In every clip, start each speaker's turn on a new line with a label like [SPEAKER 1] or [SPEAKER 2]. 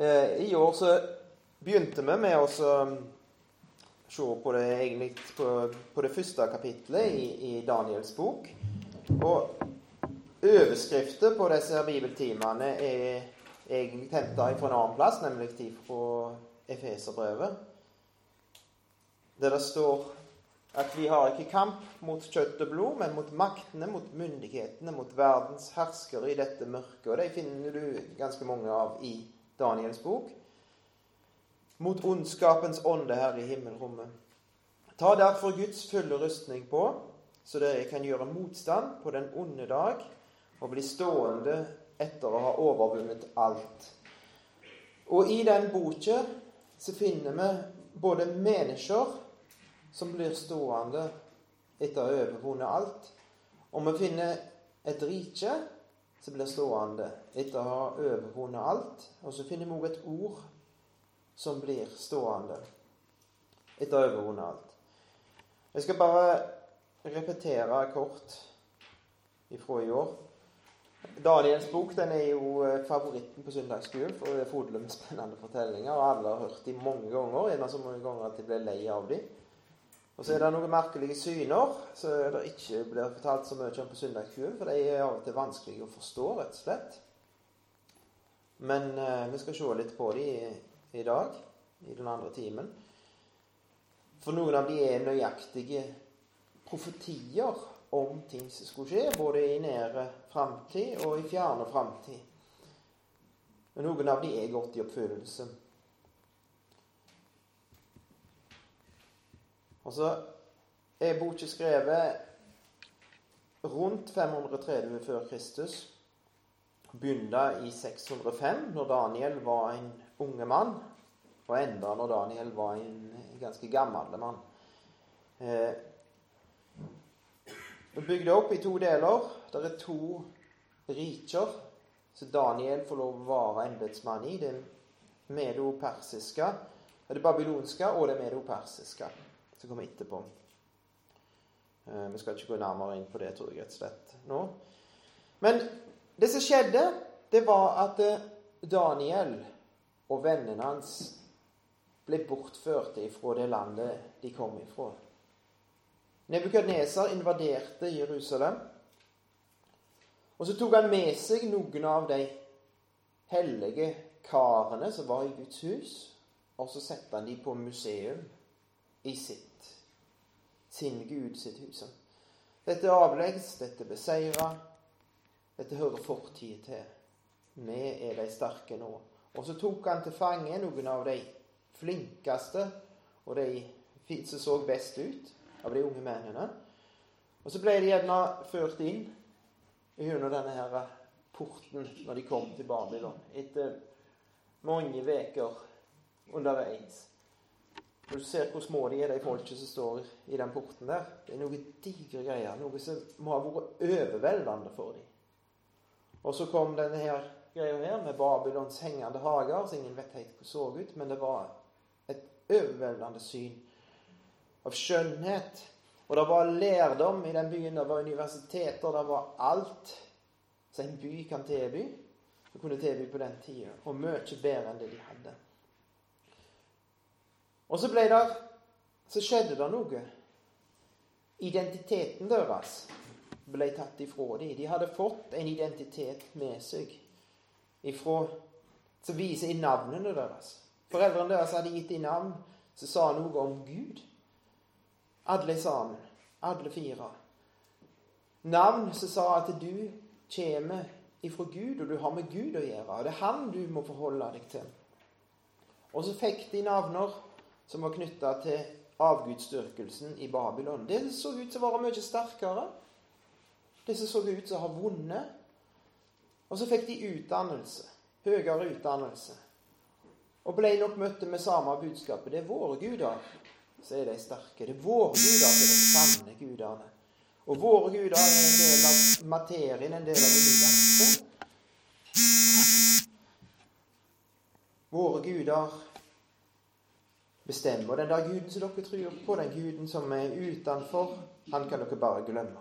[SPEAKER 1] Eh, I år så begynte vi med å se på det, egentlig, på, på det første kapitlet i, i, Daniels bok. Og overskrifter på disse bibeltimene er egentlig henta fra en annen plass, nemlig fra Efeserbrevet. Der det står at vi har ikke kamp mot kjøtt og blod, men mot maktene, mot myndighetene, mot verdens herskere i dette mørket. Og de finner du ganske mange av i Daniels bok. Mot ondskapens ånde her i himmelrommet. Ta derfor Guds fulle rustning på, så dere kan gjøre motstand på den onde dag og bli stående etter å ha overvunnet alt. Og i den boka så finner vi både mennesker som blir stående etter å ha overvunnet alt, og vi finner et rike som blir stående etter å ha overvunnet alt. Og så finner vi også et ord som blir stående etter å ha overvunnet alt. Jeg skal bare repetere kort ifra i år. Daniels bok den er jo eh, favoritten på søndagsskolen, for det er fodle med spennende fortellinger. Og alle har hørt dem mange ganger, en av så mange ganger at de blir lei av dem. Og så er det noen merkelige syner så det ikke blir fortalt så mye om på søndagsskolen, for de er av og til vanskelig å forstå, rett og slett. Men eh, vi skal se litt på dem i, i, dag, i den andre timen. For noen av dem er nøyaktige profetier om ting som skulle skje, både i nære framtid og i fjerne framtid. Men noen av dem er gått i oppfyllelse. Og så er boka skrevet rundt 530 før Kristus. Begynte i 605, når Daniel var en unge mann, og enda når Daniel var en ganske gammel mann. Eh, bygd opp i to deler. Det er to riker som Daniel får lov å være embetsmann i. Det medo-persiske, det babylonske og det medo-persiske som kommer etterpå. Eh, vi skal ikke gå nærmere inn på det, tror jeg, rett og slett nå. Men det som skjedde, det var at eh, Daniel og vennene hans ble bortført fra det landet de kom ifra. Nebukadneser invaderte Jerusalem. Og så tok han med seg noen av de hellige karene som var i Guds hus, og så satte han dem på museum i sitt sin Gud sitt hus. Dette er avleggs, dette er beseira. Dette hører fortid til. Vi er de sterke nå. Og så tok han til fange noen av de flinkeste og de som så best ut av de unge mennene. Og så ble de gjerne ført inn gjennom denne her porten når de kom til Babylon etter mange uker underveis. Når du ser hvor små de er, de folket som står i den porten der Det er noe digre greier. Noe som må ha vært overveldende for dem. Og så kom denne her greia her med Babylons hengende hager, så ingen vet helt hvordan så ut, men det var et overveldende syn av skjønnhet. Og det var lærdom i den byen. Det var universiteter. Det var alt som en by kan tilby. Du kunne tilby på den tida. Og mye bedre enn det de hadde. Og så ble det Så skjedde det noe. Identiteten deres ble tatt ifra dem. De hadde fått en identitet med seg ifra, som viser i navnene deres. Foreldrene deres hadde gitt dem navn som sa noe om Gud. Alle sammen. Alle fire. Navn som sa at du kommer ifra Gud, og du har med Gud å gjøre. Og det er Han du må forholde deg til. Og så fikk de navner som var knytta til avgudsdyrkelsen i Babylon. Det så ut til å være mye sterkere. Det som så ut til å ha vunnet. Og så fikk de utdannelse. Høyere utdannelse. Og ble nok møtt med samme budskapet. Det er våre guder, så er de sterke. Det er våre guder som er de sanne gudene. Og våre guder er en del av materien, en del av universet. Våre guder bestemme. Og den der guden som dere tror på, den guden som er utenfor, han kan dere bare glemme.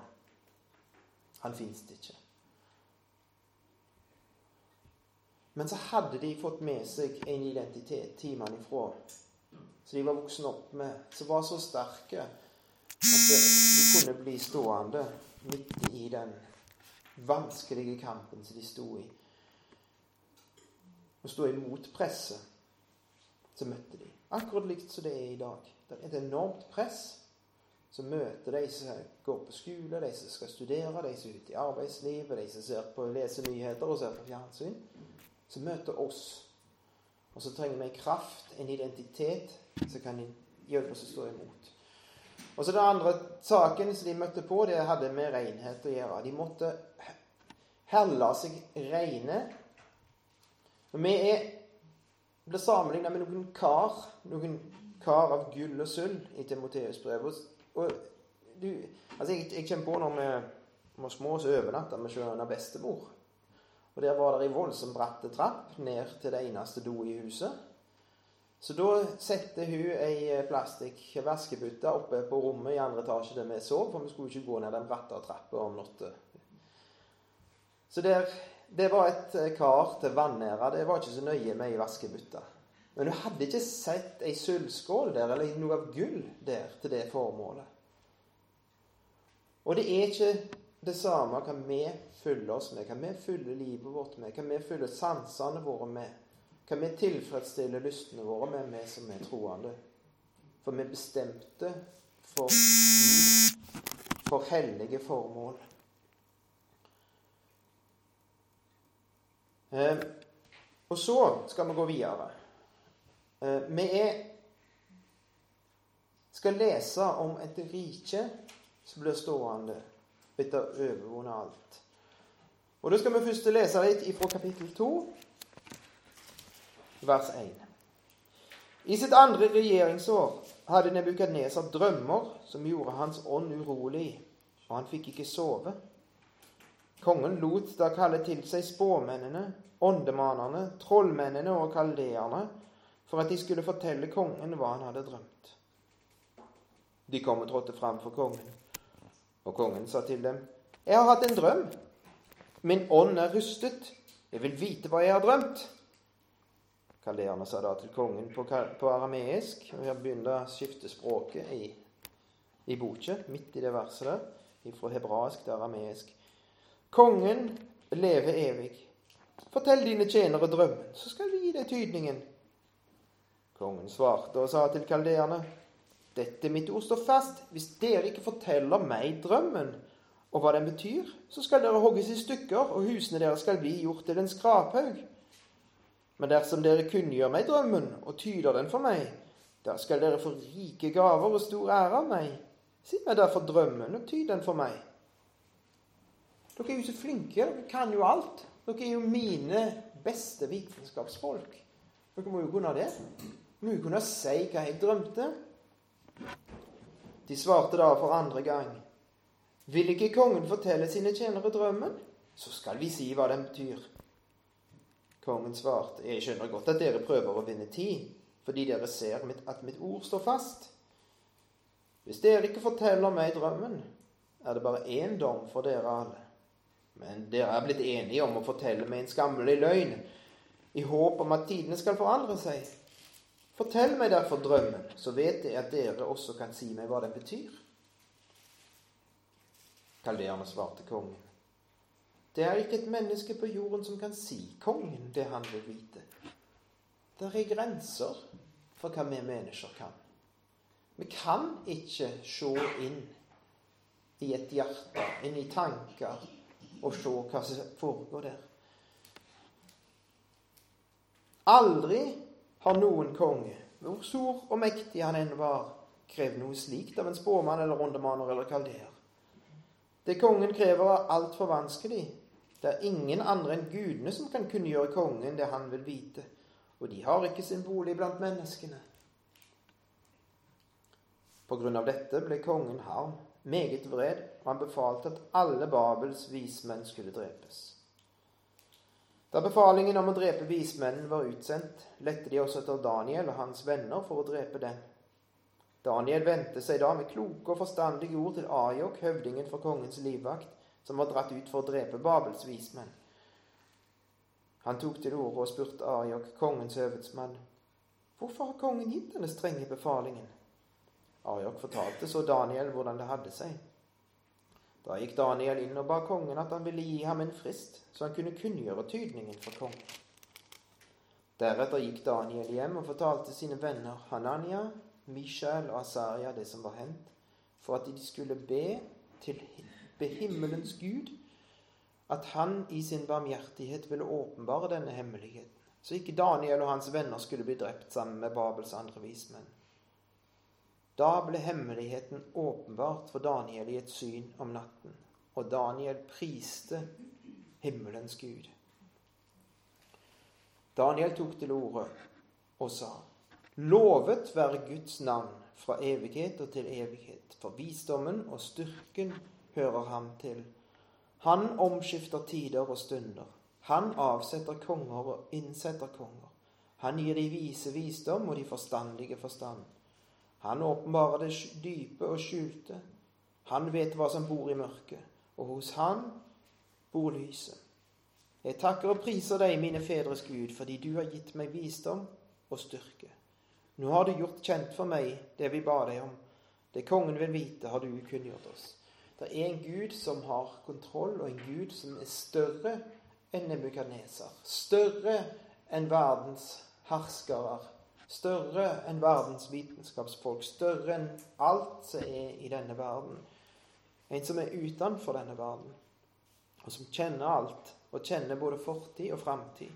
[SPEAKER 1] Han fins ikke. Men så hadde de fått med seg en identitet timene ifra, så de var voksen opp med, som var så sterke at de kunne bli stående midt i den vanskelige kampen som de sto i. Å stå imot presset, så møtte de. Akkurat likt som det er i dag. Det er et enormt press som møter de som går på skole, de som skal studere, de som er ute i arbeidslivet, de som ser på, leser nyheter og ser på fjernsyn. Som møter oss. Og så trenger vi en kraft, en identitet, som kan hjelpe oss å stå imot. Og så Den andre saken som de møtte på, det hadde med renhet å gjøre. De måtte helle seg rene. Og vi er, ble sammenlignet med noen kar, noen kar av gull og sølv i Timoteus-brevet. Og du, altså jeg, jeg kommer på når vi var små, så overnatta vi hos bestemor. Og Der var det ei voldsomt bratt trapp ned til det eneste do i huset. Så da satte hun ei eh, oppe på rommet i andre etasje der vi sov, for vi skulle ikke gå ned den bratte trappa om natta. Så der, det var et eh, kar til Vannæra. Det var ikke så nøye med ei vaskebytte. Men hun hadde ikke sett ei sølvskål der, eller noe av gull der, til det formålet. Og det er ikke det samme hva vi fyller oss med, hva vi fyller livet vårt med, hva vi fyller sansene våre med hva vi tilfredsstiller lystene våre med, vi som er troende. For vi bestemte for for hellige formål. Eh, og så skal vi gå videre. Eh, vi er, skal lese om et rike som blir stående etter å overvunnet alt. Og Da skal vi først lese litt fra kapittel 2 vers 1. I sitt andre regjeringsår hadde Nebukadneser drømmer som gjorde hans ånd urolig, og han fikk ikke sove. Kongen lot da kalle til seg spåmennene, åndemanerne, trollmennene og kaldeerne for at de skulle fortelle kongen hva han hadde drømt. De kom og trådte fram for kongen, og kongen sa til dem, Jeg har hatt en drøm. Min ånd er rustet. Jeg vil vite hva jeg har drømt. Kaldeerne sa da til kongen på, arameisk. og Her begynner å skifte språket i, i boka, midt i det verset der, fra hebraisk til arameisk. Kongen lever evig. Fortell dine tjenere drømmen, så skal vi gi deg tydningen. Kongen svarte og sa til kaldeerne, dette mitt ord står fast. Hvis dere ikke forteller meg drømmen og hva den betyr, så skal dere hogges i stykker, og husene deres skal bli gjort til en skraphaug. Men dersom dere kunngjør meg drømmen og tyder den for meg, da skal dere få rike gaver og stor ære av meg. Si meg derfor drømmen og tyd den for meg. Dere er jo så flinke. Dere kan jo alt. Dere er jo mine beste vitenskapsfolk. Dere må jo kunne det. Dere må jo kunne si hva jeg drømte. De svarte da for andre gang. Vil ikke kongen fortelle sine tjenere drømmen? Så skal vi si hva den betyr. Kongen svarte, jeg skjønner godt at dere prøver å vinne tid, fordi dere ser at mitt ord står fast. Hvis dere ikke forteller meg drømmen, er det bare én dom for dere alle. Men dere er blitt enige om å fortelle meg en skammelig løgn, i håp om at tidene skal forandre seg. Fortell meg derfor drømmen, så vet jeg at dere også kan si meg hva den betyr. Kalderene svarte kongen. Det er ikke et menneske på jorden som kan si kongen det han vil vite. Det er grenser for hva vi mennesker kan. Vi kan ikke se inn i et hjerte, inn i tanker, og se hva som foregår der. Aldri har noen konge, hvor stor og mektig han enn var, krevd noe slikt av en spåmann eller rondemaner eller kalder. Det kongen krever, er altfor vanskelig det er ingen andre enn gudene som kan kunngjøre kongen det han vil vite, og de har ikke sin bolig blant menneskene. På grunn av dette ble kongen harm, meget vred, og han befalte at alle Babels vismenn skulle drepes. Da befalingen om å drepe vismennene var utsendt, lette de også etter Daniel og hans venner for å drepe dem. Daniel vendte seg da med kloke og forstandige ord til Ajok, høvdingen for kongens livvakt, som var dratt ut for å drepe Babels vismenn. Han tok til orde og spurte Ajok, kongens høvedsmann, hvorfor har kongen gitt denne strenge befalingen? Ajok fortalte så Daniel hvordan det hadde seg. Da gikk Daniel inn og ba kongen at han ville gi ham en frist, så han kunne kunngjøre tydningen for kongen. Deretter gikk Daniel hjem og fortalte sine venner Hanania, Mishael og Asaria det som var hendt, for at de skulle be til be himmelens Gud at han i sin barmhjertighet ville åpenbare denne hemmeligheten, så ikke Daniel og hans venner skulle bli drept sammen med Babels andre vismenn. Da ble hemmeligheten åpenbart for Daniel i et syn om natten, og Daniel priste himmelens Gud. Daniel tok til orde og sa:" Lovet være Guds navn fra evighet og til evighet, for visdommen og styrken hører ham til. Han omskifter tider og stunder. Han avsetter konger og innsetter konger. Han gir de vise visdom og de forstandige forstand. Han åpenbarer det dype og skjulte. Han vet hva som bor i mørket, og hos han bor lyset. Jeg takker og priser deg, mine fedres Gud, fordi du har gitt meg visdom og styrke. Nå har du gjort kjent for meg det vi ba deg om. Det kongen vil vite, har du kunngjort oss. Det er en Gud som har kontroll, og en Gud som er større enn Nebukadneser. Større enn verdens herskere Større enn verdens vitenskapsfolk. Større enn alt som er i denne verden. En som er utenfor denne verden, og som kjenner alt, og kjenner både fortid og framtid.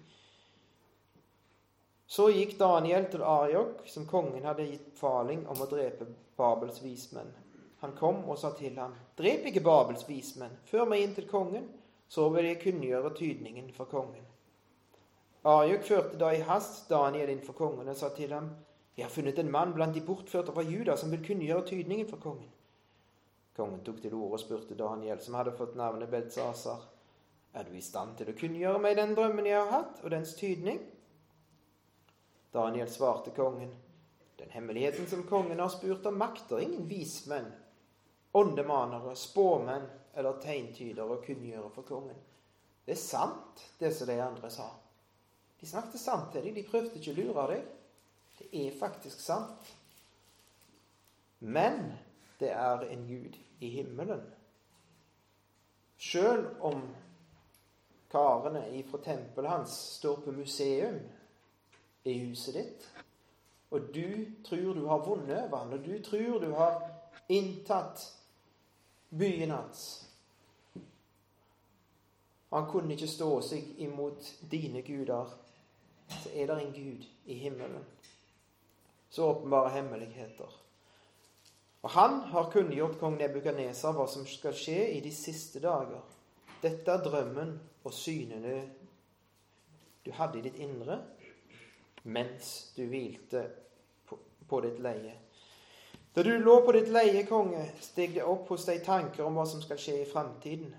[SPEAKER 1] Så gikk Daniel til Ariok, som kongen hadde gitt befaling om å drepe Babels vismenn. Han kom og sa til ham, Drep ikke Babels vismenn, før meg inn til kongen, så vil jeg kunngjøre tydningen for kongen. Ariok førte da i hast Daniel inn for kongen og sa til ham, Jeg har funnet en mann blant de bortførte fra Juda som vil kunngjøre tydningen for kongen. Kongen tok til orde og spurte Daniel, som hadde fått navnet Beltsasar, Er du i stand til å kunngjøre meg den drømmen jeg har hatt, og dens tydning? Daniel svarte kongen, Den hemmeligheten som kongen har spurt om, makter ingen vismenn, åndemanere, spåmenn eller tegntyder å kunngjøre for kongen. Det er sant, det som de andre sa. De snakket sant til deg. De prøvde ikke å lure deg. Det er faktisk sant. Men det er en Gud i himmelen. Sjøl om karene fra tempelet hans står på museum i huset ditt, og du tror du har vunnet over ham, og du tror du har inntatt byen hans Han kunne ikke stå seg imot dine guder så er det en Gud i himmelen så åpenbare hemmeligheter. Og han har kunngjort kong Nebukadnesar hva som skal skje i de siste dager. Dette er drømmen og synene du hadde i ditt indre mens du hvilte på, på ditt leie. Da du lå på ditt leie, konge, steg det opp hos deg tanker om hva som skal skje i framtiden.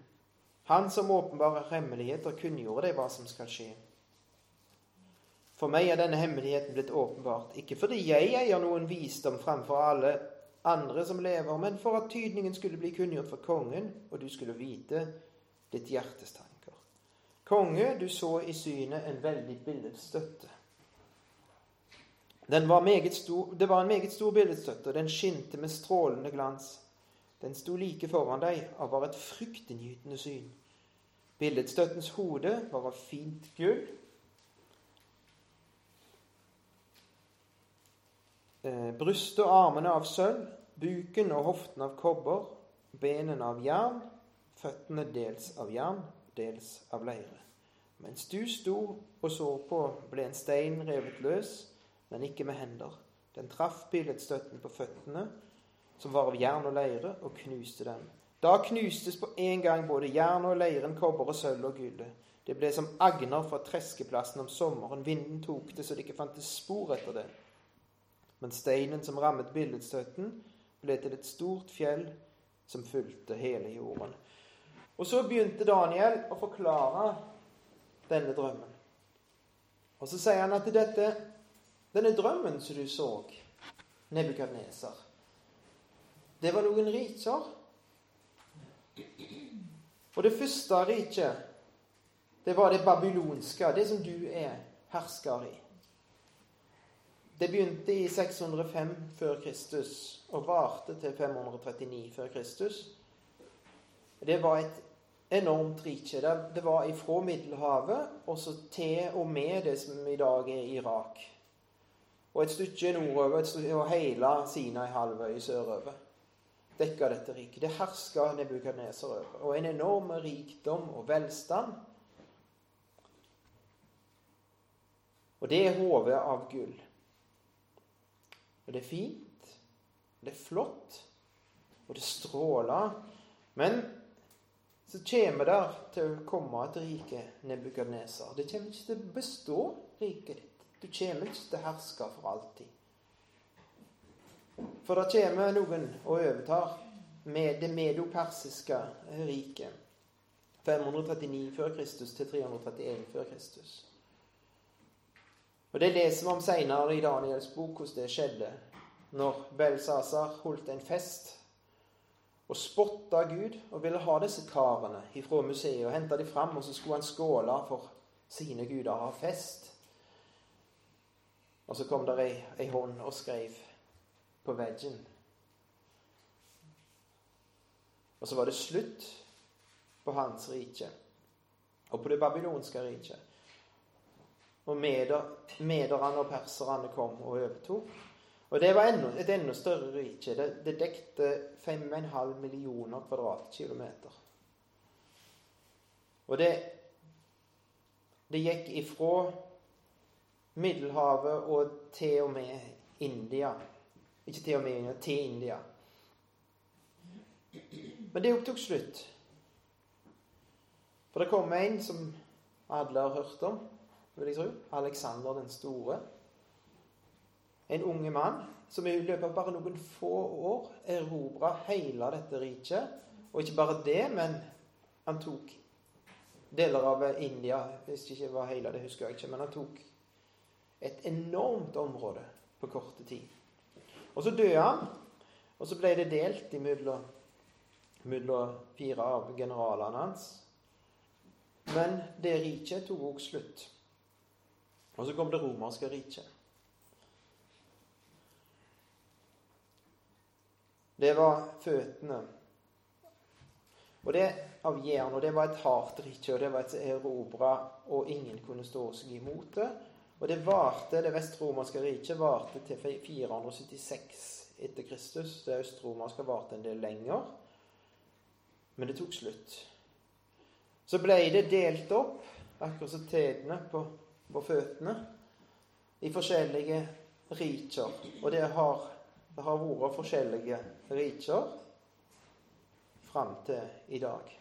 [SPEAKER 1] Han som åpenbarer hemmeligheter, kunngjorde deg hva som skal skje. For meg er denne hemmeligheten blitt åpenbart, ikke fordi jeg eier noen visdom framfor alle andre som lever, men for at tydningen skulle bli kunngjort for kongen, og du skulle vite ditt hjertes tanker. Konge, du så i synet en veldig billedstøtte. Var stor, det var en meget stor billedstøtte, og den skinte med strålende glans. Den sto like foran deg og var et fryktinngytende syn. Billedstøttens hode var av fint gull, brystet og armene av sølv, buken og hoften av kobber, benene av jern, føttene dels av jern, dels av leire. Mens du sto og så på, ble en stein revet løs, men ikke med hender. Den traff billedstøtten på føttene, som var av jern og leire, og knuste den. Da knustes på en gang både jern og leiren, kobber og sølv og gullet. Det ble som agner fra treskeplassen om sommeren. Vinden tok det så det ikke fantes spor etter det men steinen som rammet billedstøtten, ble til et stort fjell som fulgte hele jorden. Og så begynte Daniel å forklare denne drømmen. Og så sier han at dette, denne drømmen som du så, Nebukadneser, det var noen riker. Og det første riket, det var det babylonske, det som du er hersker i. Det begynte i 605 før Kristus og varte til 539 før Kristus. Det var et enormt rike. Det var ifra Middelhavet og så til og med det som i dag er Irak. Og et stykke nordover og hele Sinai-halvøya sørover dekka dette riket. Det herska Nebukadneser over. Og en enorm rikdom og velstand. Og det er hodet av gull. Og det er fint, og det er flott, og det stråler. Men så kommer det til å komme et rike, Nebukadneser. Det kommer ikke til å bestå, riket ditt. Du kommer ikke til å herske for alltid. For det kommer noen og overtar med det medopersiske riket. 539 før Kristus til 331 før Kristus. Og Det leser vi om seinere i Daniels bok hvordan det skjedde. Når Belsasar holdt en fest og spotta Gud og ville ha disse karene ifra museet og hente dem fram, og så skulle han skåle for sine guder ha fest. Og så kom det ei, ei hånd og skrev på veggen. Og så var det slutt på hans rike og på det babylonske riket. Og meder, mederne og perserne kom og overtok. Og det var enda, et enda større rike. Det, det dekte 5,5 millioner kvadratkilometer. Og det, det gikk ifra Middelhavet og til og med India. Ikke til og med India, til India. Men det tok slutt. For det kom en som alle har hørt om, vil jeg tro. Alexander den store en unge mann som i løpet av bare noen få år erobra hele dette riket. Og ikke bare det, men han tok deler av India Hvis det ikke var hele, det husker jeg ikke. Men han tok et enormt område på korte tid. Og så døde han, og så ble det delt mellom fire av generalene hans. Men det riket tok også slutt. Og så kom det romerske riket. Det var føttene. Og det av jern, og det var et hardt rike, og det var et erobra, og ingen kunne stå seg imot det. Og det varte, det vestromerske riket varte til 476 etter Kristus. Det østromerske varte en del lenger. Men det tok slutt. Så ble det delt opp, akkurat som tedene på, på føttene, i forskjellige riker. Og det har det har vært forskjellige riker fram til i dag.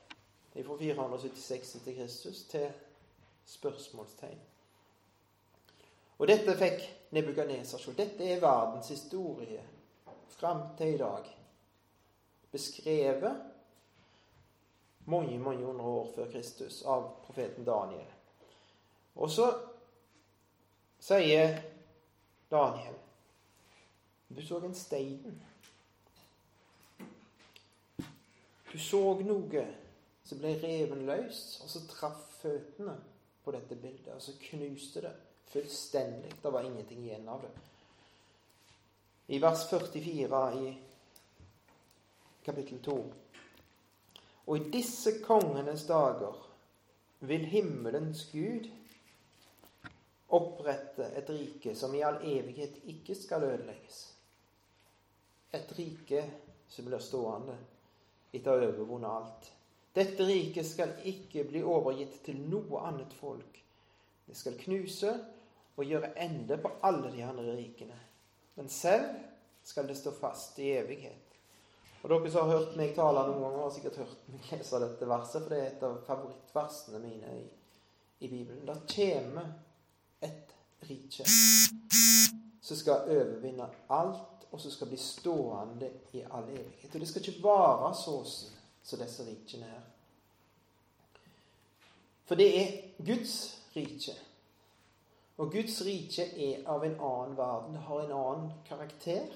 [SPEAKER 1] Fra 476 til Kristus til spørsmålstegn. Og dette fikk Nebukadnesar se. Dette er verdens historie fram til i dag. Beskrevet mange, mange hundre år før Kristus av profeten Daniel. Og så sier Daniel du så en stein. Du så noe som ble reven løs, og så traff føttene på dette bildet. Og så knuste det fullstendig. Det var ingenting igjen av det. I vers 44 i kapittel 2. Og i disse kongenes dager vil himmelens Gud opprette et rike som i all evighet ikke skal ødelegges et rike som blir stående etter å ha overvunnet alt. Dette riket skal ikke bli overgitt til noe annet folk. Det skal knuse og gjøre ende på alle de andre rikene. Men selv skal det stå fast i evighet. Og Dere som har hørt meg tale noen ganger, har sikkert hørt meg lese dette verset, for det er et av favorittversene mine i, i Bibelen. Det kommer et rike som skal overvinne alt og som skal bli stående i all evighet. Og det skal ikke være sånn som disse rikene her. For det er Guds rike. Og Guds rike er av en annen verden. Det har en annen karakter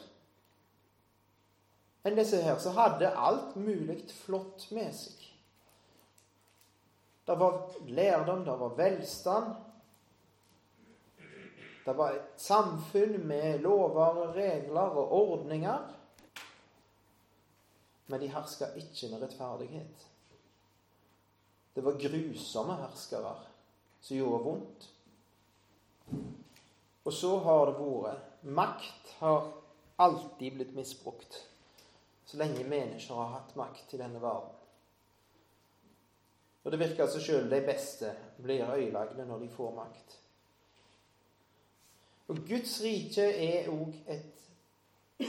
[SPEAKER 1] enn disse her. Så hadde alt mulig flott med seg. Det var lærdom, det var velstand. Det var et samfunn med lover, og regler og ordninger. Men de herska ikke med rettferdighet. Det var grusomme herskere som gjorde vondt. Og så har det vært Makt har alltid blitt misbrukt så lenge mennesker har hatt makt i denne verden. Og det virker altså sjøl de beste blir ødelagte når de får makt. Og Guds rike er òg et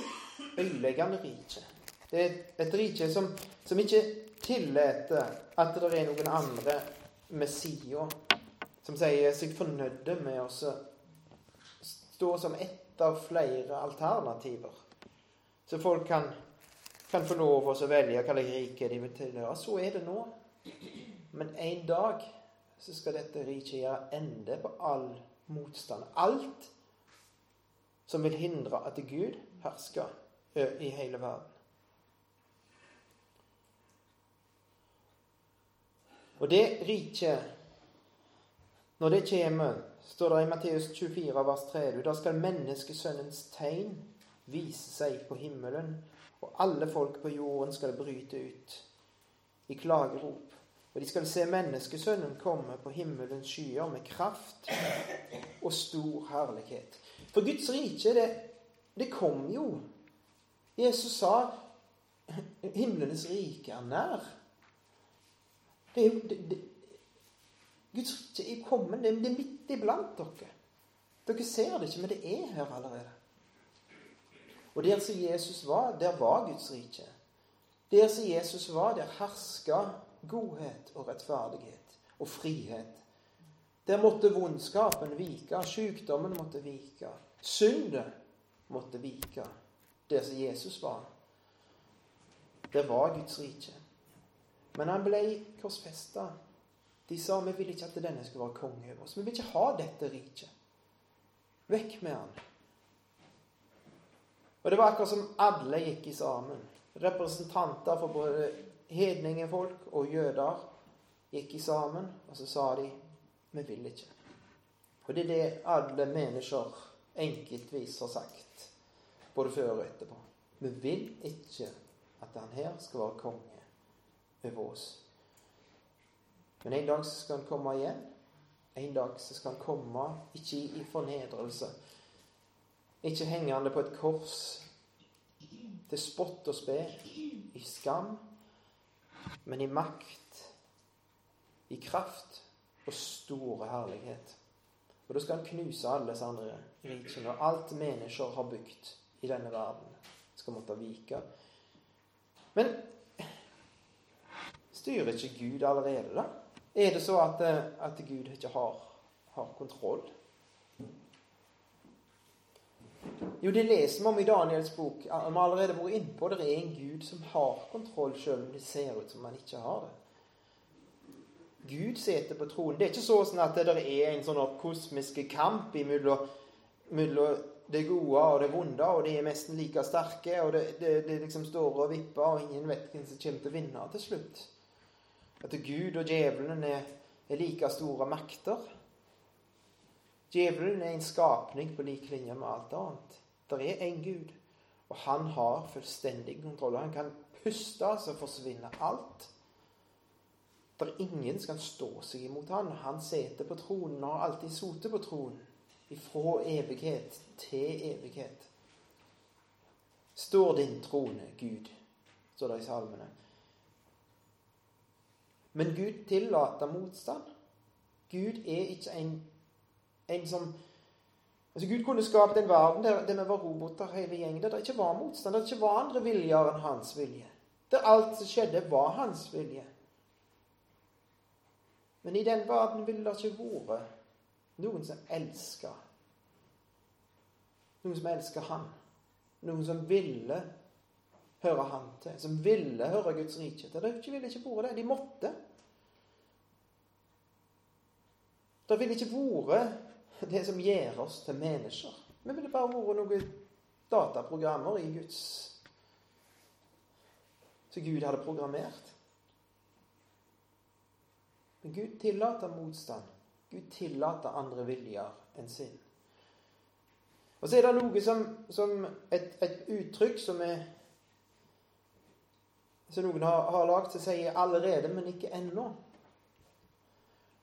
[SPEAKER 1] ødeleggende rike. Det er et rike som, som ikke tillater at det er noen andre med sida som sier seg fornøyde med å stå som ett av flere alternativer. Så folk kan, kan få lov å velge hvilket rike de vil tilhøre. Så er det nå. Men en dag så skal dette riket gjøre ende på all motstand. Alt som vil hindre at Gud hersker i hele verden. Og det riket, når det kommer, står det i Matteus 24, vers 3, da skal menneskesønnens tegn vise seg på himmelen, og alle folk på jorden skal bryte ut i klagerop. Og de skal se menneskesønnen komme på himmelens skyer med kraft og stor herlighet. For Guds rike, det, det kom jo. Jesus sa himlenes rike er nær. Det er jo Guds rike er kommet. Det, det er midt iblant dere. Dere ser det ikke, men det er her allerede. Og der som Jesus var, der var Guds rike. Der som Jesus var, der herska godhet og rettferdighet og frihet. Der måtte vondskapen vike, sykdommen måtte vike, syndet måtte vike. Der som Jesus var. det var Guds rike. Men han ble korsfesta. De sa vi vil ikke at denne skulle være konge over oss. Vi vil ikke ha dette riket. Vekk med han. Og det var akkurat som alle gikk i sammen. Representanter for både hedningefolk og jøder gikk i sammen, og så sa de vi vil ikke. Og det er det alle mennesker enkeltvis har sagt, både før og etterpå. Vi vil ikke at han her skal være konge over oss. Men en dag så skal han komme igjen. En dag så skal han komme ikke i fornedrelse, ikke hengende på et kors til spott og spe, i skam, men i makt, i kraft og store herlighet. Og da skal han knuse alle andre rikene, og alt mennesker har bygd i denne verden, skal måtte vike. Men Styrer ikke Gud allerede, da? Er det så at, at Gud ikke har, har kontroll? Jo, det leser vi om i Daniels bok. Vi har allerede vært innpå det er en Gud som har kontroll, selv om det ser ut som han ikke har det. Gud sitter på tronen. Det er ikke sånn at det er en sånn kosmisk kamp mellom det gode og det vonde, og de er nesten like sterke, og det, det, det liksom står og vipper, og ingen vet hvem som kommer til å vinne til slutt. At Gud og djevelen er, er like store makter. Djevelen er en skapning på lik linje med alt annet. Det er en Gud, og han har fullstendig kontroll. Han kan puste, så forsvinner alt. Det ingen som kan stå seg imot han. Han sitter på tronen og har alltid sittet på tronen. Ifra evighet til evighet. Står din trone, Gud, står det i salmene. Men Gud tillater motstand. Gud er ikke en, en som Altså Gud kunne skapt en verden der, der vi var roboter hele gjengen. Der det ikke var motstand, der det ikke var andre viljer enn hans vilje. Der alt som skjedde, var hans vilje. Men i den verden ville det ikke vært noen som elsker Noen som elsker Han. Noen som ville høre Han til. Som ville høre Guds rike til. Det ville ikke vært det. De måtte. Det ville ikke vært det som gjør oss til mennesker. Vi ville bare vært noen dataprogrammer i Guds Som Gud hadde programmert. Men Gud tillater motstand. Gud tillater andre viljer enn sin. Og så er det noe som, som et, et, uttrykk som er Som noen har, har lagd, som sier 'allerede, men ikke ennå'.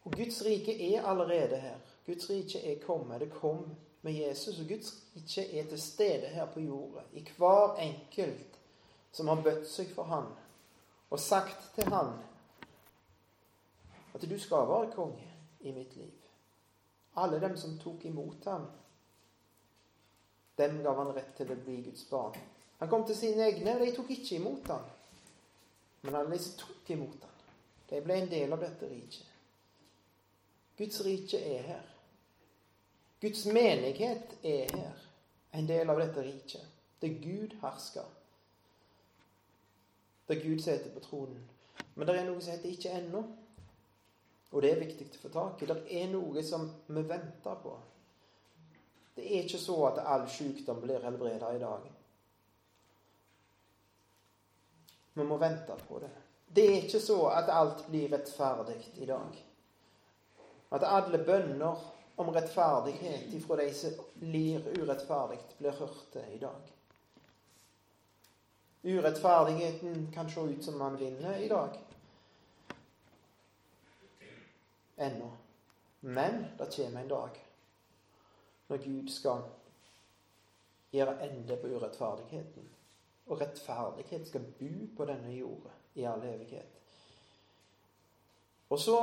[SPEAKER 1] Og Guds rike er allerede her. Guds rike er kommet. Det kom med Jesus. Og Guds rike er til stede her på jorda. I hver enkelt som har bøtt seg for Han og sagt til Han at du skal være konge i mitt liv. Alle dem som tok imot ham, dem gav han rett til å bli Guds barn. Han kom til sine egne, og de tok ikke imot ham. Men alle disse tok imot ham, de ble en del av dette riket. Guds rike er her. Guds menighet er her, en del av dette riket. Det er Gud hersker. Det er Gud sitter på tronen. Men det er noe som heter 'ikke ennå'. Og det er viktig å få tak i. Det er noe som vi venter på. Det er ikke så at all sykdom blir helbreda i dag. Vi må vente på det. Det er ikke så at alt blir rettferdig i dag. At alle bønner om rettferdighet ifra de som lir urettferdig, blir hørte i dag. Urettferdigheten kan se ut som man vinner i dag ennå. Men det kommer en dag når Gud skal gjøre ende på urettferdigheten. Og rettferdighet skal bo på denne jorda i all evighet. Og så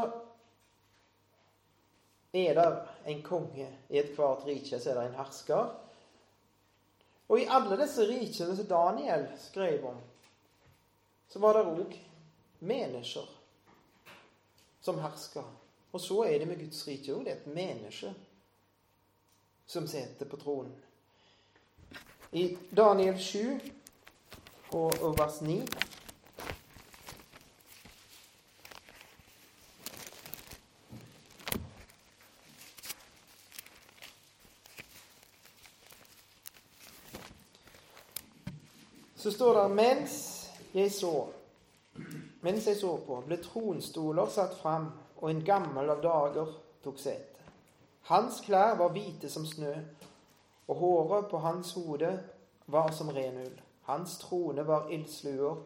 [SPEAKER 1] er det en konge. I ethvert rike så er det en hersker. Og i alle disse rikene som Daniel skrev om, så var det òg mennesker som herska. Og så er det med Guds rike òg. Det er et menneske som sitter på tronen. I Daniel 7 og, vers 9 Så står det mens jeg så mens jeg så på, ble tronstoler satt fram og en gammel av dager tok sete. Hans klær var hvite som snø, og håret på hans hode var som ren ull. Hans trone var ildsluer,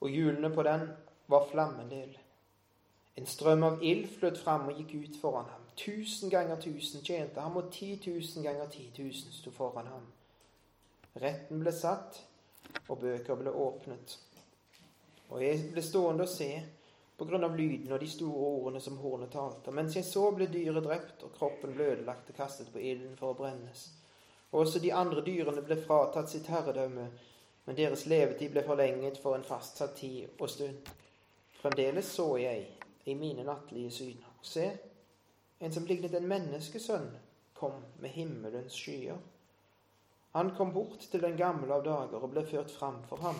[SPEAKER 1] og hjulene på den var flammendel. En strøm av ild fløt fram og gikk ut foran ham. Tusen ganger tusen tjente ham, og ti tusen ganger ti tusen sto foran ham. Retten ble satt, og bøker ble åpnet. Og jeg ble stående og se, på grunn av lyden og de store ordene som hornet talte. Mens jeg så, ble dyret drept, og kroppen ble ødelagt og kastet på ilden for å brennes. Og også de andre dyrene ble fratatt sitt herredømme, men deres levetid ble forlenget for en fastsatt tid og stund. Fremdeles så jeg i mine nattlige syner. Se, en som lignet en menneskesønn, kom med himmelens skyer. Han kom bort til den gamle av dager og ble ført fram for ham.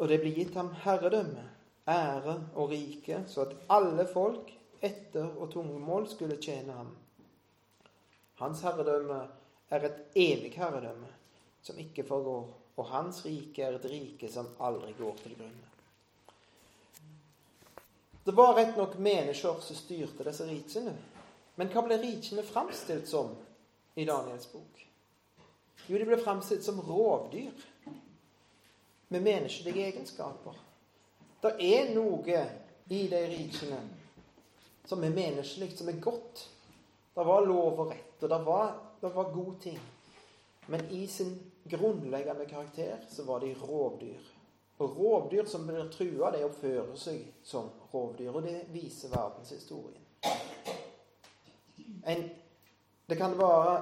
[SPEAKER 1] Og det ble gitt ham herredømme ære og rike, så at alle folk etter og tungemål skulle tjene ham. Hans herredømme er et evig herredømme som ikke forgår, og hans rike er et rike som aldri går til grunne. Det var rett nok mennesker som styrte disse rikene. Men hva ble rikene framstilt som i Daniels bok? Jo, de ble framstilt som rovdyr med menneskelige egenskaper. Det er noe i de rikene som er menneskelig, som er godt. Det var lov og rett, og det var, det var gode ting. Men i sin grunnleggende karakter så var de rovdyr. Og rovdyr som blir trua, de oppfører seg som rovdyr. Og det viser verdenshistorien. En, det kan være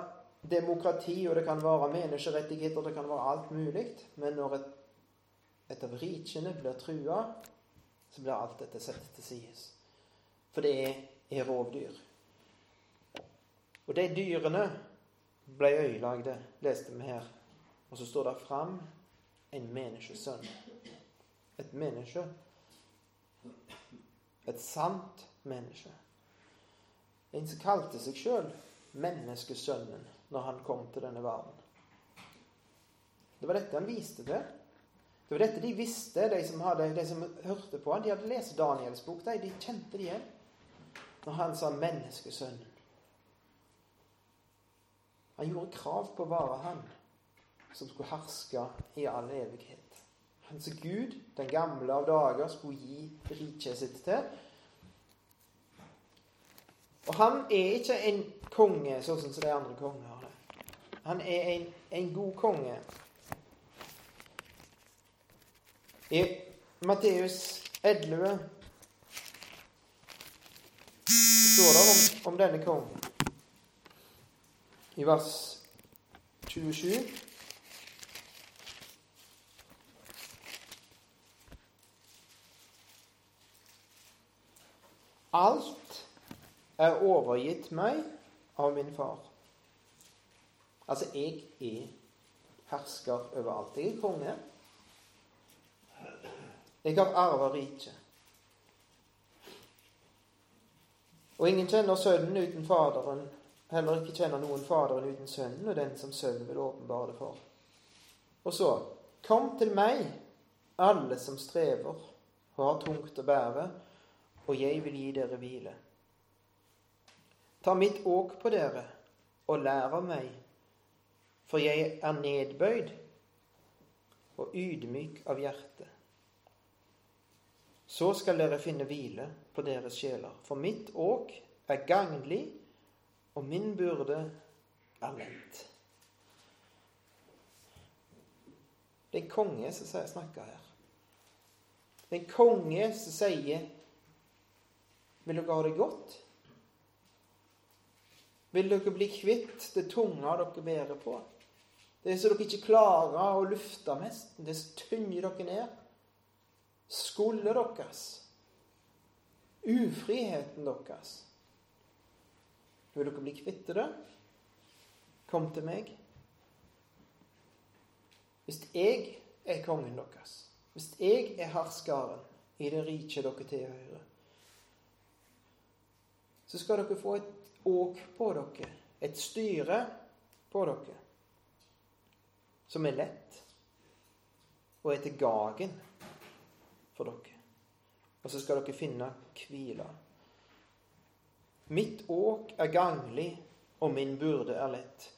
[SPEAKER 1] demokrati, og det kan være menneskerettigheter, det kan være alt mulig. Men når et et av rikene blir trua, så blir alt dette satt til side. For det er, rovdyr. Og de dyrene ble øyelagde, leste vi her. Og så står det fram en menneskesønn. Et menneske. Et sant menneske. En som kalte seg sjøl menneskesønnen når han kom til denne verden. Det var dette han viste til. Det var dette de visste, de som, hadde, de som hørte på han. De hadde lest Daniels bok. De, de kjente det igjen. Når han sa 'menneskesønnen'. Han gjorde krav på å være han som skulle herske i all evighet. Han som Gud, den gamle av dager, skulle gi riket sitt til. Og han er ikke en konge sånn som de andre kongene har det. Han er en, en god konge. I Matteus 11 står det om, om denne kongen. I vers 27 Alt er overgitt meg av min far. Altså, jeg er hersker over alt. Jeg er konge. Jeg har arva riket. Og ingen kjenner Sønnen uten Faderen, heller ikke kjenner noen Faderen uten Sønnen, og den som Sønnen vil åpenbare det for. Og så Kom til meg, alle som strever og har tungt å bære, og jeg vil gi dere hvile. Ta mitt åk på dere og lær av meg, for jeg er nedbøyd og ydmyk av hjerte. Så skal dere finne hvile på deres sjeler. For mitt åk er gagnlig, og min byrde er lett. Det er en konge som snakker her. Det er en konge som sier Vil dere ha det godt? Vil dere bli kvitt det tunge dere bærer på? Det så dere ikke klarer å lufte mest. Det tynger dere ned skuldet deres, ufriheten deres. Vil dere bli kvitt det? Kom til meg. Hvis jeg er kongen deres, hvis jeg er herskaren i det riket dere tilhører, så skal dere få et åk på dere, et styre på dere, som er lett og er til gagen for dere. Og så skal dere finne hvile. Mitt åk er ganglig, og min burde er lett.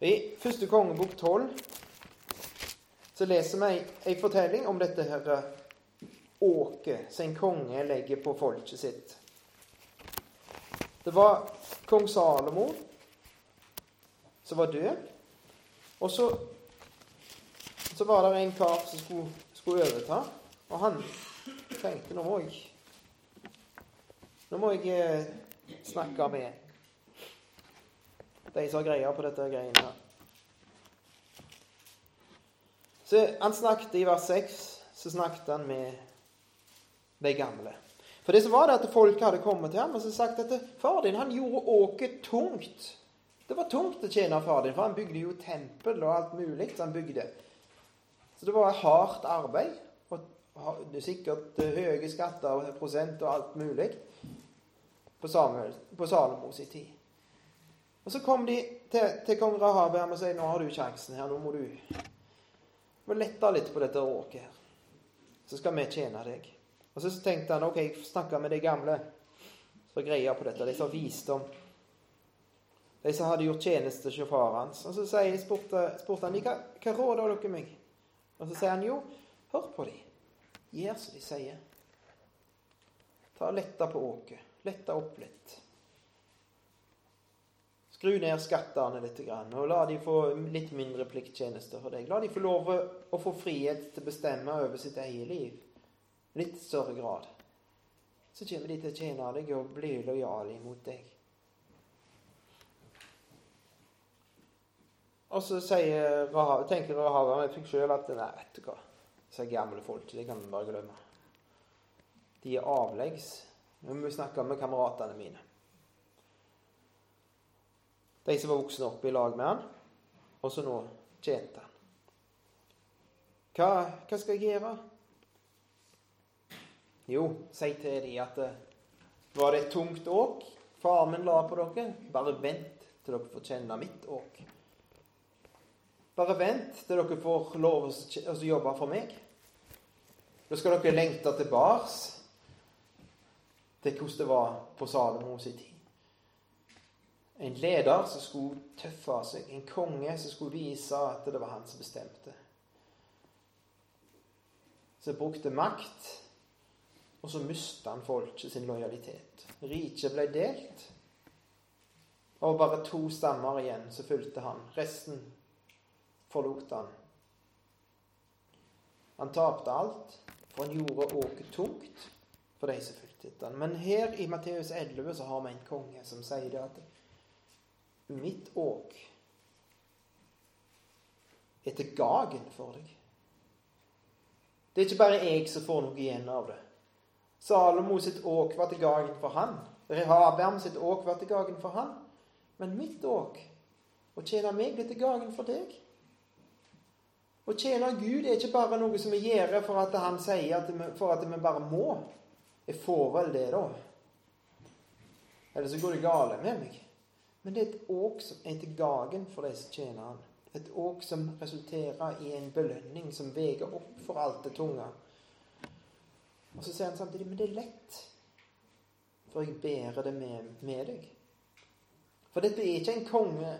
[SPEAKER 1] I første kongebok 12 så leser vi ei fortelling om dette her åket som en konge legger på folket sitt. Det var kong Salomo som var død. Og så, så var det en kar som skulle, skulle overta. Og han tenkte nå må jeg Nå må jeg eh, snakke med de som har greia på dette greiene her. Så han snakket i vers 6 så snakket han med de gamle. For det som var det at folk hadde kommet til ham og så sagt at far din han gjorde åket tungt. Det var tungt å tjene far din, for han bygde jo tempel og alt mulig. Så han bygde. Så det var hardt arbeid det er sikkert eh, høye skatter og prosent og alt mulig på, Samuel, på Salomos tid. Og Så kom de til, til kong Rahabam og sa nå har du sjansen her, nå må du må lette litt på dette åket her. Så skal vi tjene deg. Og Så tenkte han ok, jeg snakker med de gamle som greier på dette, de som har visdom. De som hadde gjort tjeneste til far hans. Og så spurte, spurte han hva, hva råder dere meg? Og så sier han jo, hør på dem. Gjør som de sier. Ta Letta på åket. Letta opp litt. Skru ned skattene litt, og la de få litt mindre plikttjenester for deg. La de få lov å få frihet til å bestemme over sitt eget liv. Litt større grad. Så kommer de til å tjene deg og bli lojale imot deg. Og så sier tenker Rahab meg sjøl at nei, vet du hva disse gamle folk. Det kan vi bare glemme. De er avleggs. Nå må vi snakke med kameratene mine. De som var voksne opp i lag med han, og så nå tjente han. Hva, hva skal jeg gjøre? Jo, si til de at eh, var det et tungt åk far min la på dere, bare vent til dere får kjenne mitt åk. Bare vent til dere får lov å jobbe for meg. Da skal dere lengte tilbake til hvordan det var på Salomo sin tid. En leder som skulle tøffe seg, en konge som skulle vise at det var han som bestemte. Som brukte makt, og så mista han folket sin lojalitet. Riket ble delt. Og bare to stammer igjen som fulgte han. Resten forlot han. Han tapte alt, for han gjorde åket tungt for de som fulgte etter han. Men her i Matteus 11 så har vi en konge som sier det at mitt åk er til gagen for deg. Det er ikke bare jeg som får noe igjen av det. Salomo sitt åk var til gagen for han. Rehabeam sitt åk var til gagen for han. Men mitt åk, å tjene meg, er til gagen for deg. Å tjene Gud er ikke bare noe som vi gjør for at han sier at vi, for at vi bare må. Jeg får vel det, da. Eller så går det gale med meg. Men det er et åk som er til gagen for de som tjener han. Et åk som resulterer i en belønning som veier opp for alt det tunge. Og så sier han samtidig men det er lett, for jeg bærer det med, med deg. For dette er ikke en konge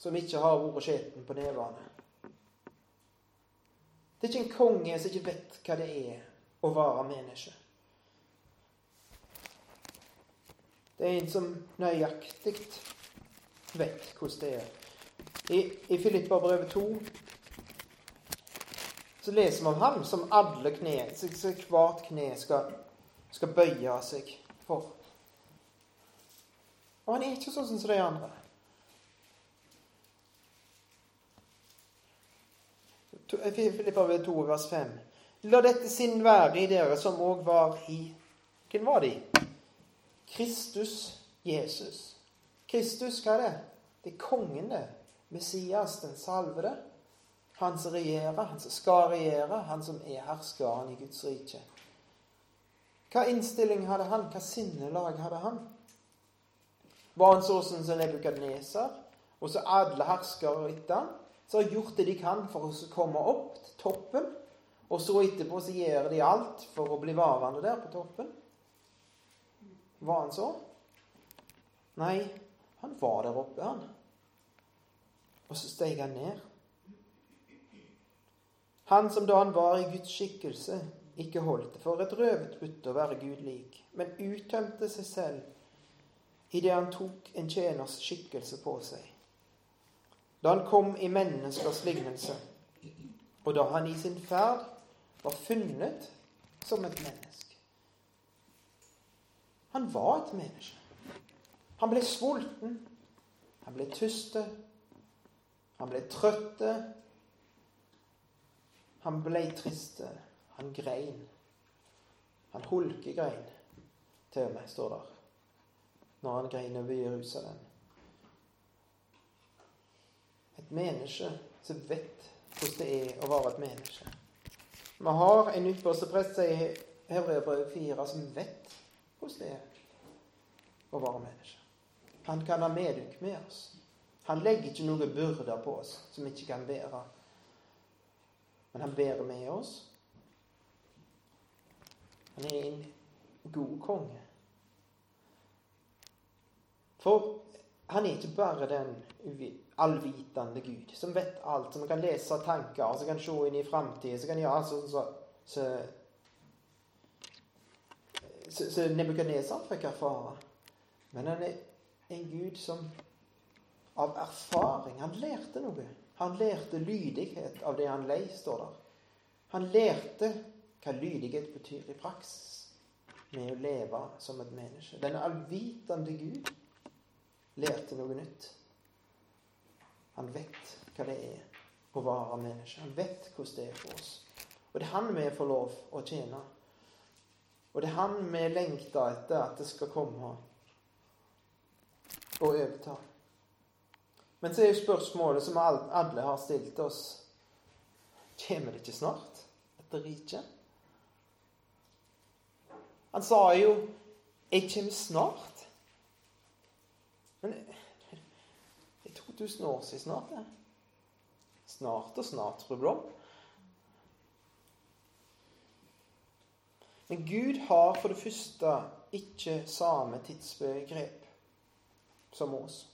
[SPEAKER 1] som ikke har vært skjeten på nevene. Det er ikke en konge som ikke vet hva det er å være menneske. Det er en som nøyaktig vet hvordan det er. I, i Filipperbrevet 2 så leser vi om ham som alle kne, så hvert kne skal, skal bøye seg for. Og han er ikke sånn som de andre. Filipperbrevet 2, vers 5. La dette sinn være i dere som òg var i Hvem var de? Kristus Jesus. Kristus, hva er det? Det er kongen, det. Messias, den salvede. Han som regjerer, han som skal regjere, han som er herskeren i Guds rike. Hva innstilling hadde han? Hva sinnelag hadde han? Var han sånn som Nebukadneser, og så alle herskere etter han, som har gjort det de kan for å komme opp til toppen, og så etterpå så gjør de alt for å bli varende der på toppen? Var han så? Nei, han var der oppe, han. Og så steg han ned. Han som da han var i Guds skikkelse, ikke holdt det for et røvetbytte å være Gud lik, men uttømte seg selv idet han tok en tjeners skikkelse på seg. Da han kom i menneskers lignelse, og da han i sin ferd var funnet som et menneske. Han var et menneske. Han ble sulten. Han ble tyste. Han ble trøtte. Han ble triste. Han grein. Han hulkegrein, til og med, står der, når han grein over Jerusalem. Et menneske som vet hvordan det er å være et menneske. Vi har en ypperste prest, sier Hebreabrevet 4, som vet hvordan det er å være menneske. Han kan ha medynk med oss. Han legger ikke noen byrder på oss som vi ikke kan bære. Men han bærer med oss. Han er en god konge. For han er ikke bare den allvitende Gud som vet alt, som kan lese tanker, som kan se inn i framtida, som kan gjøre alt sånn som så, så, så Nebukadnesar fikk erfare. Men han er en gud som av erfaring Han lærte noe. Han lærte lydighet av det han lei, står der. Han lærte hva lydighet betyr i praksis med å leve som et menneske. Den allvitende Gud lærte noe nytt. Han vet hva det er å være menneske. Han vet hvordan det er for oss. Og det er han vi får lov å tjene. Og det er han vi lengter etter at det skal komme og overta. Men så er jo spørsmålet som alle har stilt oss Kommer det ikke snart, dette riket? Han sa jo 'Jeg kommer snart'. Men det er 2000 år siden snart, det. Snart og snart, fru Blom. Men Gud har for det første ikke samme tidsbegrep som oss.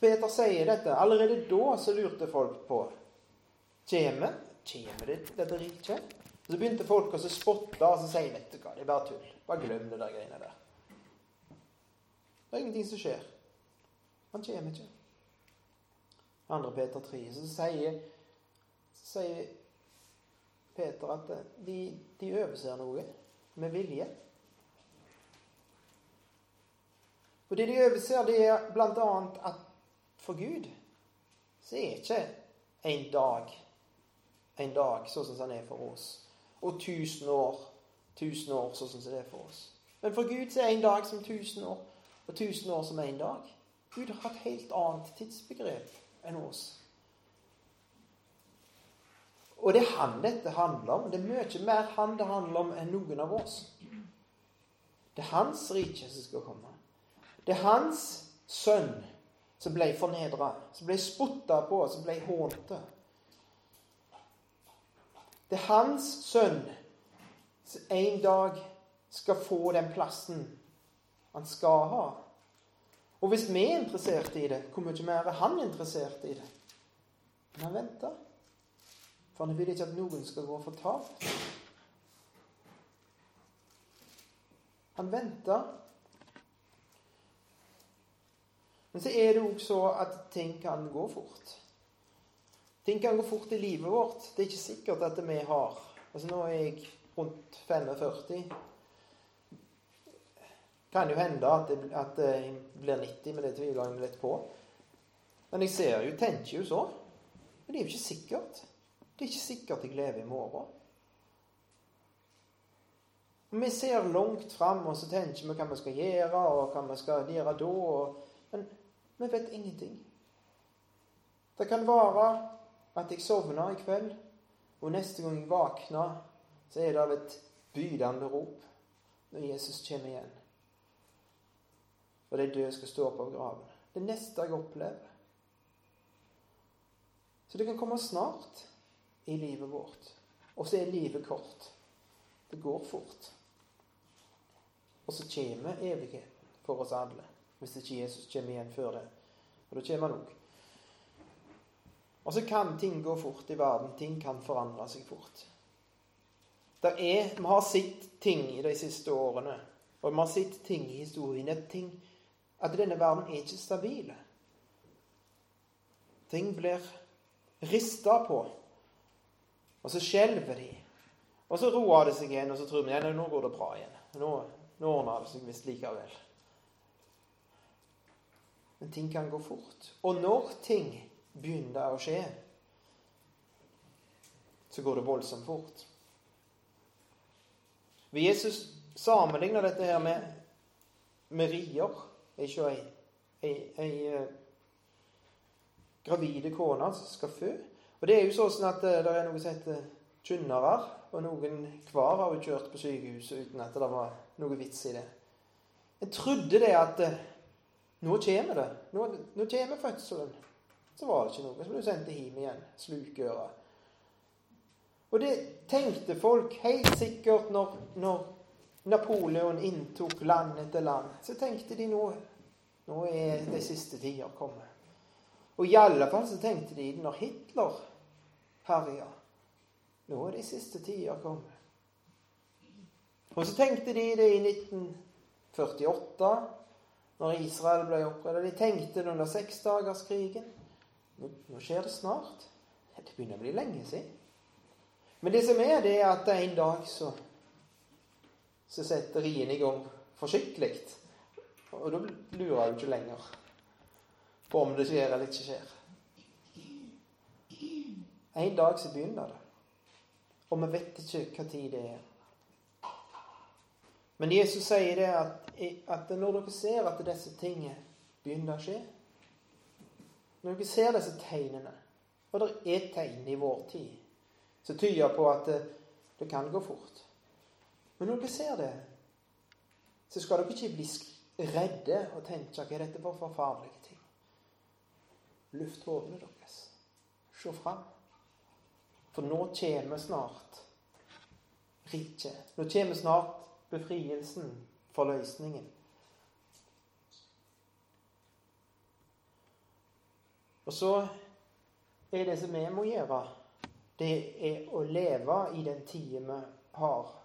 [SPEAKER 1] Peter sier dette. Allerede da så lurte folk på Kjeme? Kjeme det, dette riket? Så begynte folk å spotte og så si vet du hva, det er bare tull. Bare glem det der greiene der. Det er ingenting som skjer. Han kommer ikke. Andre Peter 3, så sier, så sier Peter at de, de overser noe med vilje. Og det de overser, det er bl.a. at for Gud så er ikke en dag en dag sånn som den er for oss og tusen år tusen år sånn som det er for oss. Men for Gud så er en dag som tusen år, og tusen år som én dag. Gud har et helt annet tidsbegrep enn oss. Og det er han dette handler om. Det er mye mer han det handler om enn noen av oss. Det er hans rike som skal komme. Det er hans sønn som ble fornedra, som ble spotta på, som ble hånte. Det er hans sønn som en dag skal få den plassen han skal ha. Og hvis vi er interessert i det, hvor mye mer er han interessert i det? Men han venter. For han vil ikke at noen skal gå fortapt. Han venter. Men så er det òg så at ting kan gå fort. Ting kan gå fort i livet vårt. Det er ikke sikkert at vi har Altså Nå er jeg rundt 45. Kan jo hende at, det, at jeg blir 90, men det tviler jeg litt på. Men jeg ser jo, tenker jo så. Men det er jo ikke sikkert. Det er ikke sikkert jeg lever i morgen. Vi ser langt fram, og så tenker vi hva vi skal gjøre, og hva vi skal gjøre da. Men vi vet ingenting. Det kan være at jeg sovner i kveld, og neste gang jeg våkner, så er det av et bydende rop når Jesus kommer igjen. Og de døde skal stå opp av graven. Det neste jeg opplever. Så det kan komme snart i livet vårt. Og så er livet kort. Det går fort. Og så kommer evigheten for oss alle, hvis ikke Jesus kommer igjen før det. Og da kommer han òg. Og så kan ting gå fort i verden. Ting kan forandre seg fort. Er, vi har sett ting i de siste årene, og vi har sett ting i historien ting, at denne verden er ikke stabil. Ting blir rista på, og så skjelver de. Og så roer det seg igjen, og så tror vi at nå går det bra igjen. Nå, nå ordner det seg visst likevel. Men ting kan gå fort. Og når ting begynner å skje, så går det voldsomt fort. Jesus sammenligner dette her med, med rier. Ei, ei, ei uh, gravide kone som skal fø. Og det er jo sånn at uh, det er noe som heter kynnere, og noen hver har jo kjørt på sykehuset uten at det var noe vits i det. Jeg trodde det at uh, nå kommer det. Nå, nå kommer fødselen. Så var det ikke noe. Så ble du sendt hjem igjen. Slukøra. Og det tenkte folk helt sikkert når, når Napoleon inntok land etter land. Så tenkte de nå nå er de siste tider kommet. Og i alle fall så tenkte de når Hitler herja. Nå er de siste tider kommet. Og så tenkte de det i 1948, når Israel ble opprettet. De tenkte det under seksdagerskrigen. Nå, nå skjer det snart. Det begynner å bli lenge siden. Men det som er, det er at en dag så, så setter riene i gang forsiktig. Og da lurer du ikke lenger på om det skjer eller ikke skjer. En dag så begynner det. Og vi vet ikke hva tid det er. Men Jesus sier det at, at når dere ser at disse tingene begynner å skje når dere ser disse tegnene, og det er tegn i vår tid som tyder på at det, det kan gå fort Men når dere ser det, så skal dere ikke bli redde og tenke hva er dette for forferdelige ting. Luft hodene deres. Se fram. For nå kommer snart riket. Nå kommer snart befrielsen, forløsningen. Og så er det som vi må gjøre, det er å leve i den tida vi har,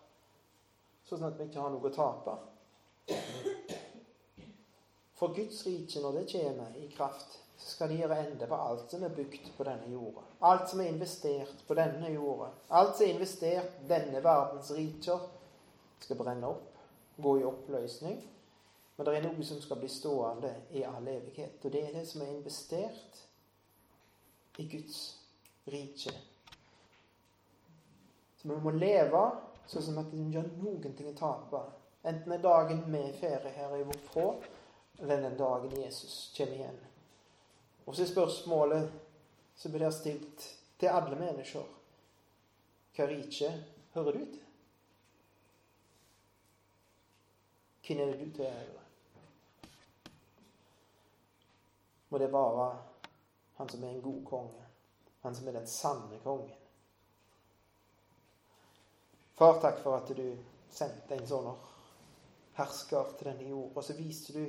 [SPEAKER 1] sånn at vi ikke har noe å tape. For Guds rike, når det kommer i kraft, så skal det gjøre ende på alt som er bygd på denne jorda. Alt som er investert på denne jorda. Alt som er investert denne verdens riker, skal brenne opp, gå i oppløsning. Men det er noe som skal bli stående i all evighet. Og det er det som er investert i Guds rike. Så vi må leve sånn som at en gjør noen ting å tape. Enten er dagen med ferie her i vårt frå, eller den dagen Jesus kommer igjen. Og så er spørsmålet som blir stilt til alle mennesker Hva rike hører du til? Hvem er det du tilhører? Må det være han som er en god konge. Han som er den sanne kongen. Far, takk for at du sendte en sånn hersker til denne jord, og så viste du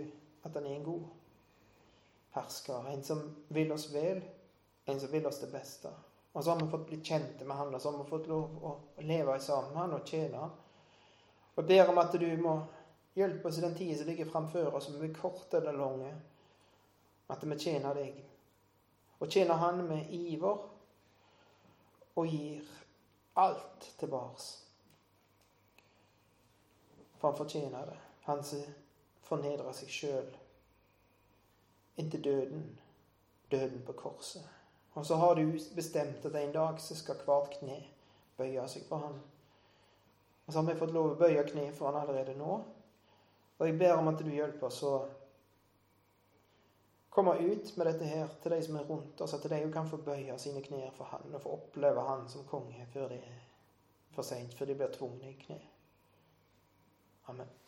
[SPEAKER 1] at han er en god hersker. En som vil oss vel, en som vil oss det beste. Og så har vi fått bli kjente med han, og så har vi fått lov å leve sammen med han og tjene han. Og ber om at du må hjelpe oss i den tida som ligger framfor oss, om vi er kort eller lange, at vi tjener deg og tjener Han med iver og gir alt tilbake. For han fortjener det. Han som fornedrer seg sjøl inntil døden. Døden på korset. Og så har du bestemt at en dag så skal hvert kne bøye seg for han. Og så har vi fått lov å bøye kne for han allerede nå. Og jeg ber om at du hjelper oss å komme ut med dette her til de som er rundt oss, at de òg kan få bøye sine knær for Han og få oppleve Han som konge før det er for seint, før de blir tvungne i kne. Amen.